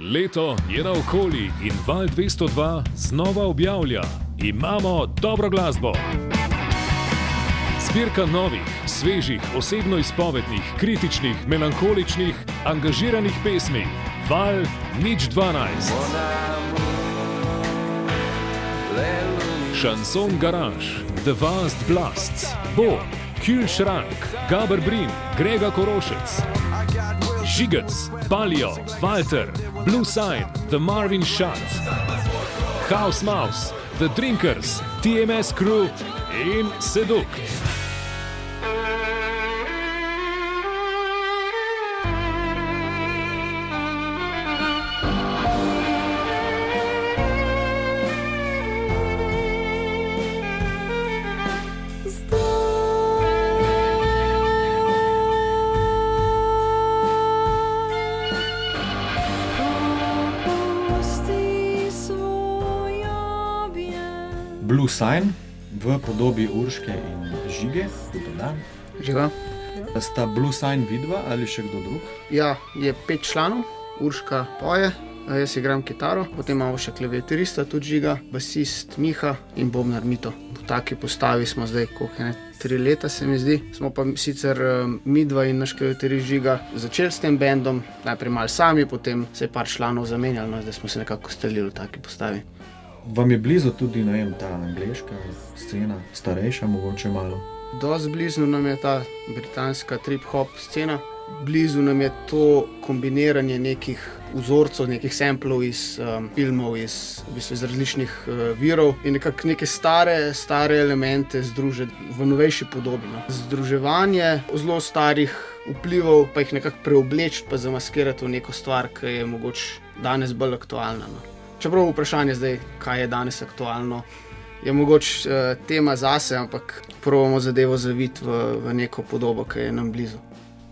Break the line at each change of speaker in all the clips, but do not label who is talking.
Leto je na okoli in Val 202 znova objavlja: Imamo dobro glasbo. Zbirka novih, svežih, osebno izpovednih, kritičnih, melankoličnih, angažiranih pesmi. Val nič 12. Šanson Garage, The Vast Blasts, Bo, Kühlschrank, Gaber Brin, Grega Korošec, Žigec, Palio, Walter, Blue Sign, The Marvin Shot, House Mouse, The Drinkers, TMS Crew in Seduct.
Blue Sign v podobi Urške in Žige, tudi dan.
Živa.
Sta Blue Sign vidva ali še kdo drug?
Ja, je pet članov, Urška poje, jaz igram kitaro, potem imamo še klaviaturista, tudi žiga, basist Miha in bobnar Mito. Po taki postavi smo zdaj, koliko je ne, tri leta se mi zdi. Smo pa sicer mi dva in naš klaviaturist žiga začeli s tem bendom, najprej malo sami, potem se je par članov zamenjalo, no, zdaj smo se nekako stalili v taki postavi.
Vam je blizu tudi vem, ta angliška scena, starejša, mogoče malo.
Dosti blizu nam je ta britanska trip-hop scena, blizu nam je to kombiniranje nekih vzorcev, nekih samplov iz um, filmov, iz, v bistvu iz različnih uh, virov in nekako neke stare, stare elemente združiti v novejši podobi. No. Združevanje zelo starih vplivov, pa jih nekako preobleči, pa zamaskirati v neko stvar, ki je mogoče danes bolj aktualna. No. Čeprav vprašanje zdaj, kaj je danes aktualno, je mogoče uh, tema zase, ampak pravimo zadevo zaviti v, v neko podobo, ki je nam blizu.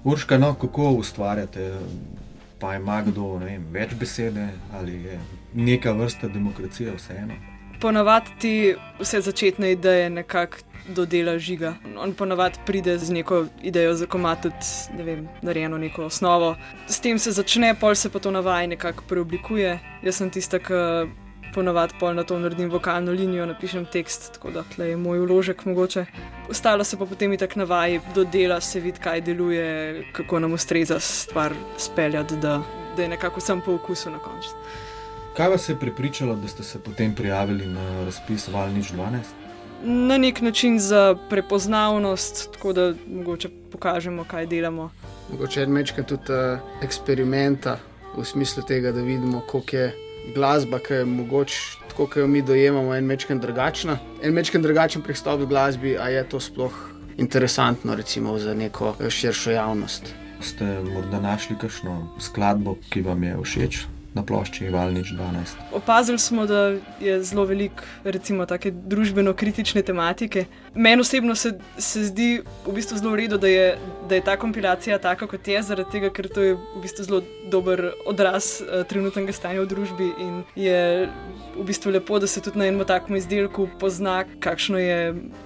Urška, no, kako ustvarjate, pa ima kdo vem, več besede ali je neka vrsta demokracije vseeno?
Ponavadi vse začetne ideje nekako dodela žiga. On ponavadi pride z neko idejo za komat, tudi ne vem, narejeno neko osnovo. S tem se začne, pol se pa to navaja nekako preoblikuje. Jaz sem tista, ki ponavadi pol na to naredim vokalno linijo, napišem tekst, tako da tle je moj uložek mogoče. Ostalo se pa potem i tak navaja, dodela se vidi, kaj deluje, kako nam ustreza stvar speljati, da, da je nekako sam po okusu na koncu.
Kaj vas je pripričalo, da ste se potem prijavili na razpis Valnič 12?
Na nek način za prepoznavnost, tako da mogoče pokažemo, kaj delamo.
Mogoče je nekaj tudi uh, eksperimenta v smislu tega, da vidimo, koliko je glasba, ki je mogoče tako, kot jo mi dojemamo, en mečken drugačna. En mečken drugačen pristop v glasbi, a je to sploh interesantno, recimo za neko širšo javnost.
Ste morda našli kakšno skladbo, ki vam je všeč? Na plošči Valnič 12.
Opazili smo, da je zelo veliko, recimo, tako družbeno-kritične tematike. Meni osebno se, se zdi v bistvu zelo v redu, da je, da je ta kompilacija taka, kot je, zaradi tega, ker to je v bistvu zelo dober odraz uh, trenutnega stanja v družbi in je v bistvu lepo, da se tudi na enem takem izdelku pozna, kakšno je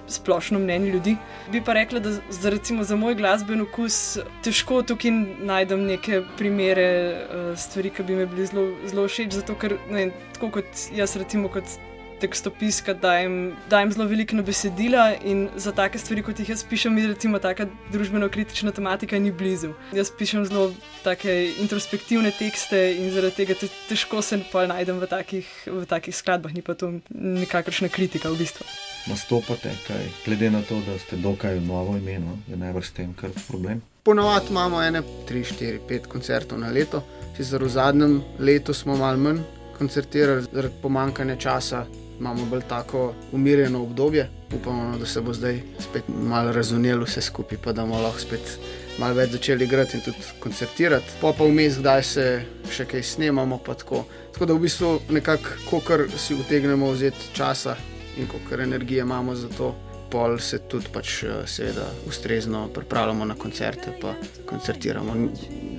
splošno mnenje ljudi. Bi pa rekla, da za, recimo, za moj glasben okus težko tukaj najdem neke primere uh, stvari, ki bi mi bili zelo, zelo všeč, zato ker ne, tako kot jaz, recimo, kot tekstopiska, dajem, dajem zelo veliko na besedila in za take stvari, kot jih jaz pišem, mi recimo taka družbeno-kritična tematika ni blizu. Jaz pišem zelo take introspektivne tekste in zaradi tega te, težko se pa najdem v takih, v takih skladbah, ni pa to nikakršna kritika v bistvu.
Nastopate, kaj, glede na to, da ste dokaj novo ime, no, je najbrž s tem kar problem.
Ponovadi imamo ene 3, 4, 5 koncertov na leto, sicer v zadnjem letu smo malo manj koncertirali zaradi pomankanja časa, imamo bolj tako umirjeno obdobje. Upamo, da se bo zdaj spet malo razumelo vse skupaj, pa da bomo lahko spet malo več začeli igrati in tudi koncertirati. Pa pa vmes, kdaj se še kaj snemamo. Tako. tako da v bistvu nekako, kar si utegnemo vzeti časa in koliko energije imamo za to pol se tudi pač, eh, seveda, ustrezno pripravljamo na koncerte, pa koncertiramo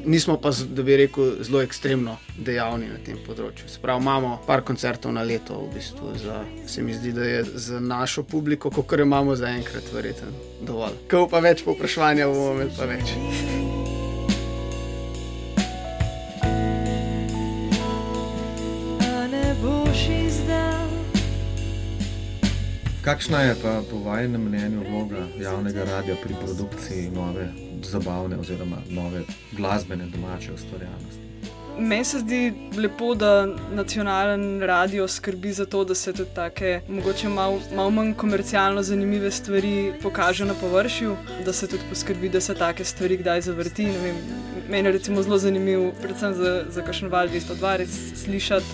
nismo pa, da bi rekel, zelo ekstremno dejavni na tem področju. Sprav imamo par koncertov na leto, v bistvu, za, se mi zdi, da je za našo publiko, kot jo imamo zaenkrat, verjeten dovolj. Ko pa več povpraševanja, bomo imeli pa več.
Kakšna je pa po vašem mnenju vloga javnega radia pri produkciji nove zabavne oziroma nove glasbene domače ustvarjalnosti?
Meni se zdi lepo, da nacionalen radio skrbi za to, da se tudi tako, mogoče malo mal manj komercialno zanimive stvari pokažejo na površju, da se tudi poskrbi, da se take stvari kdaj zavrti. Meni je recimo zelo zanimivo, predvsem za, za kakšen val 202, slišati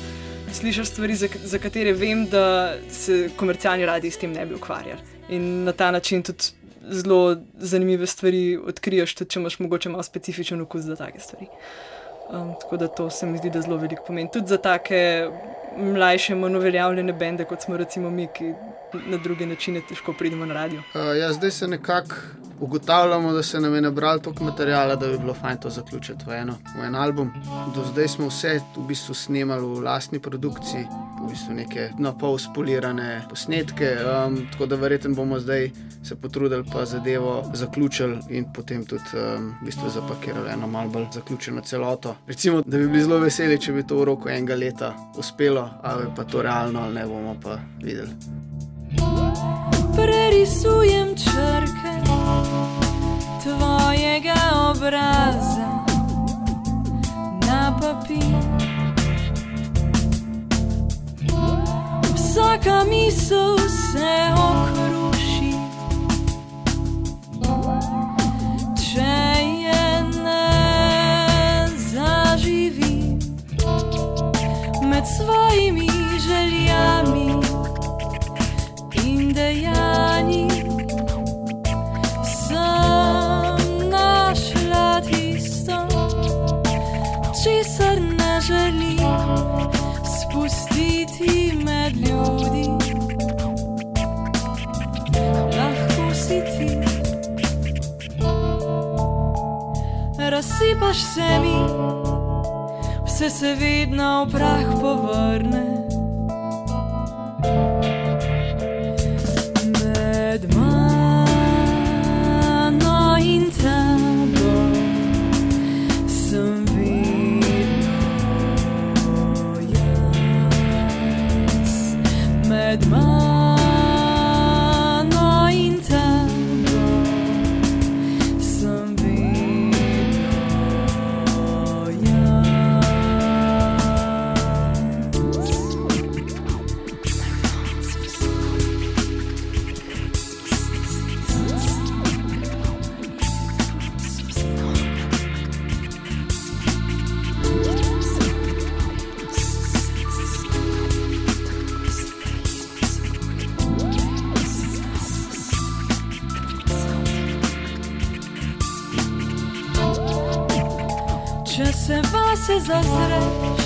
slišati stvari, za, za katere vem, da se komercialni radi s tem ne bi ukvarjali. In na ta način tudi zelo zanimive stvari odkriješ, tudi če imaš mogoče malo specifičen okus za take stvari. Um, tako da to se mi zdi, da zelo veliko pomeni. Tudi za take mlajše, manj uveljavljene bende, kot smo recimo mi, ki na druge načine težko pridemo na radio.
Uh, ja, zdaj se nekako ugotavljamo, da se nam je nabral toliko materijala, da bi bilo fajn to zaključiti v, eno, v en album. Do zdaj smo vse v bistvu snemali v lastni produkciji, v bistvu neke na pol spolirane posnetke. Um, tako da verjetno bomo zdaj se potrudili pa zadevo zaključili in potem tudi um, v bistvu zapakirali eno malo bolj zaključeno celoto. Recimo, da bi bili zelo veseli, če bi to v roku enega leta uspelo, ali pa to realno ali ne bomo pa videli.
Prerisujem črke tvojega obraza na papir. Vsaka misel se okruši, česar ne želim spustiti med ljudi. Lahko si ti, razsipaš se mi, vse se vedno v prah povrne. Med mano Če se vase zazreš,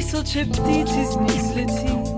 tisoče ptic iz njih zleti.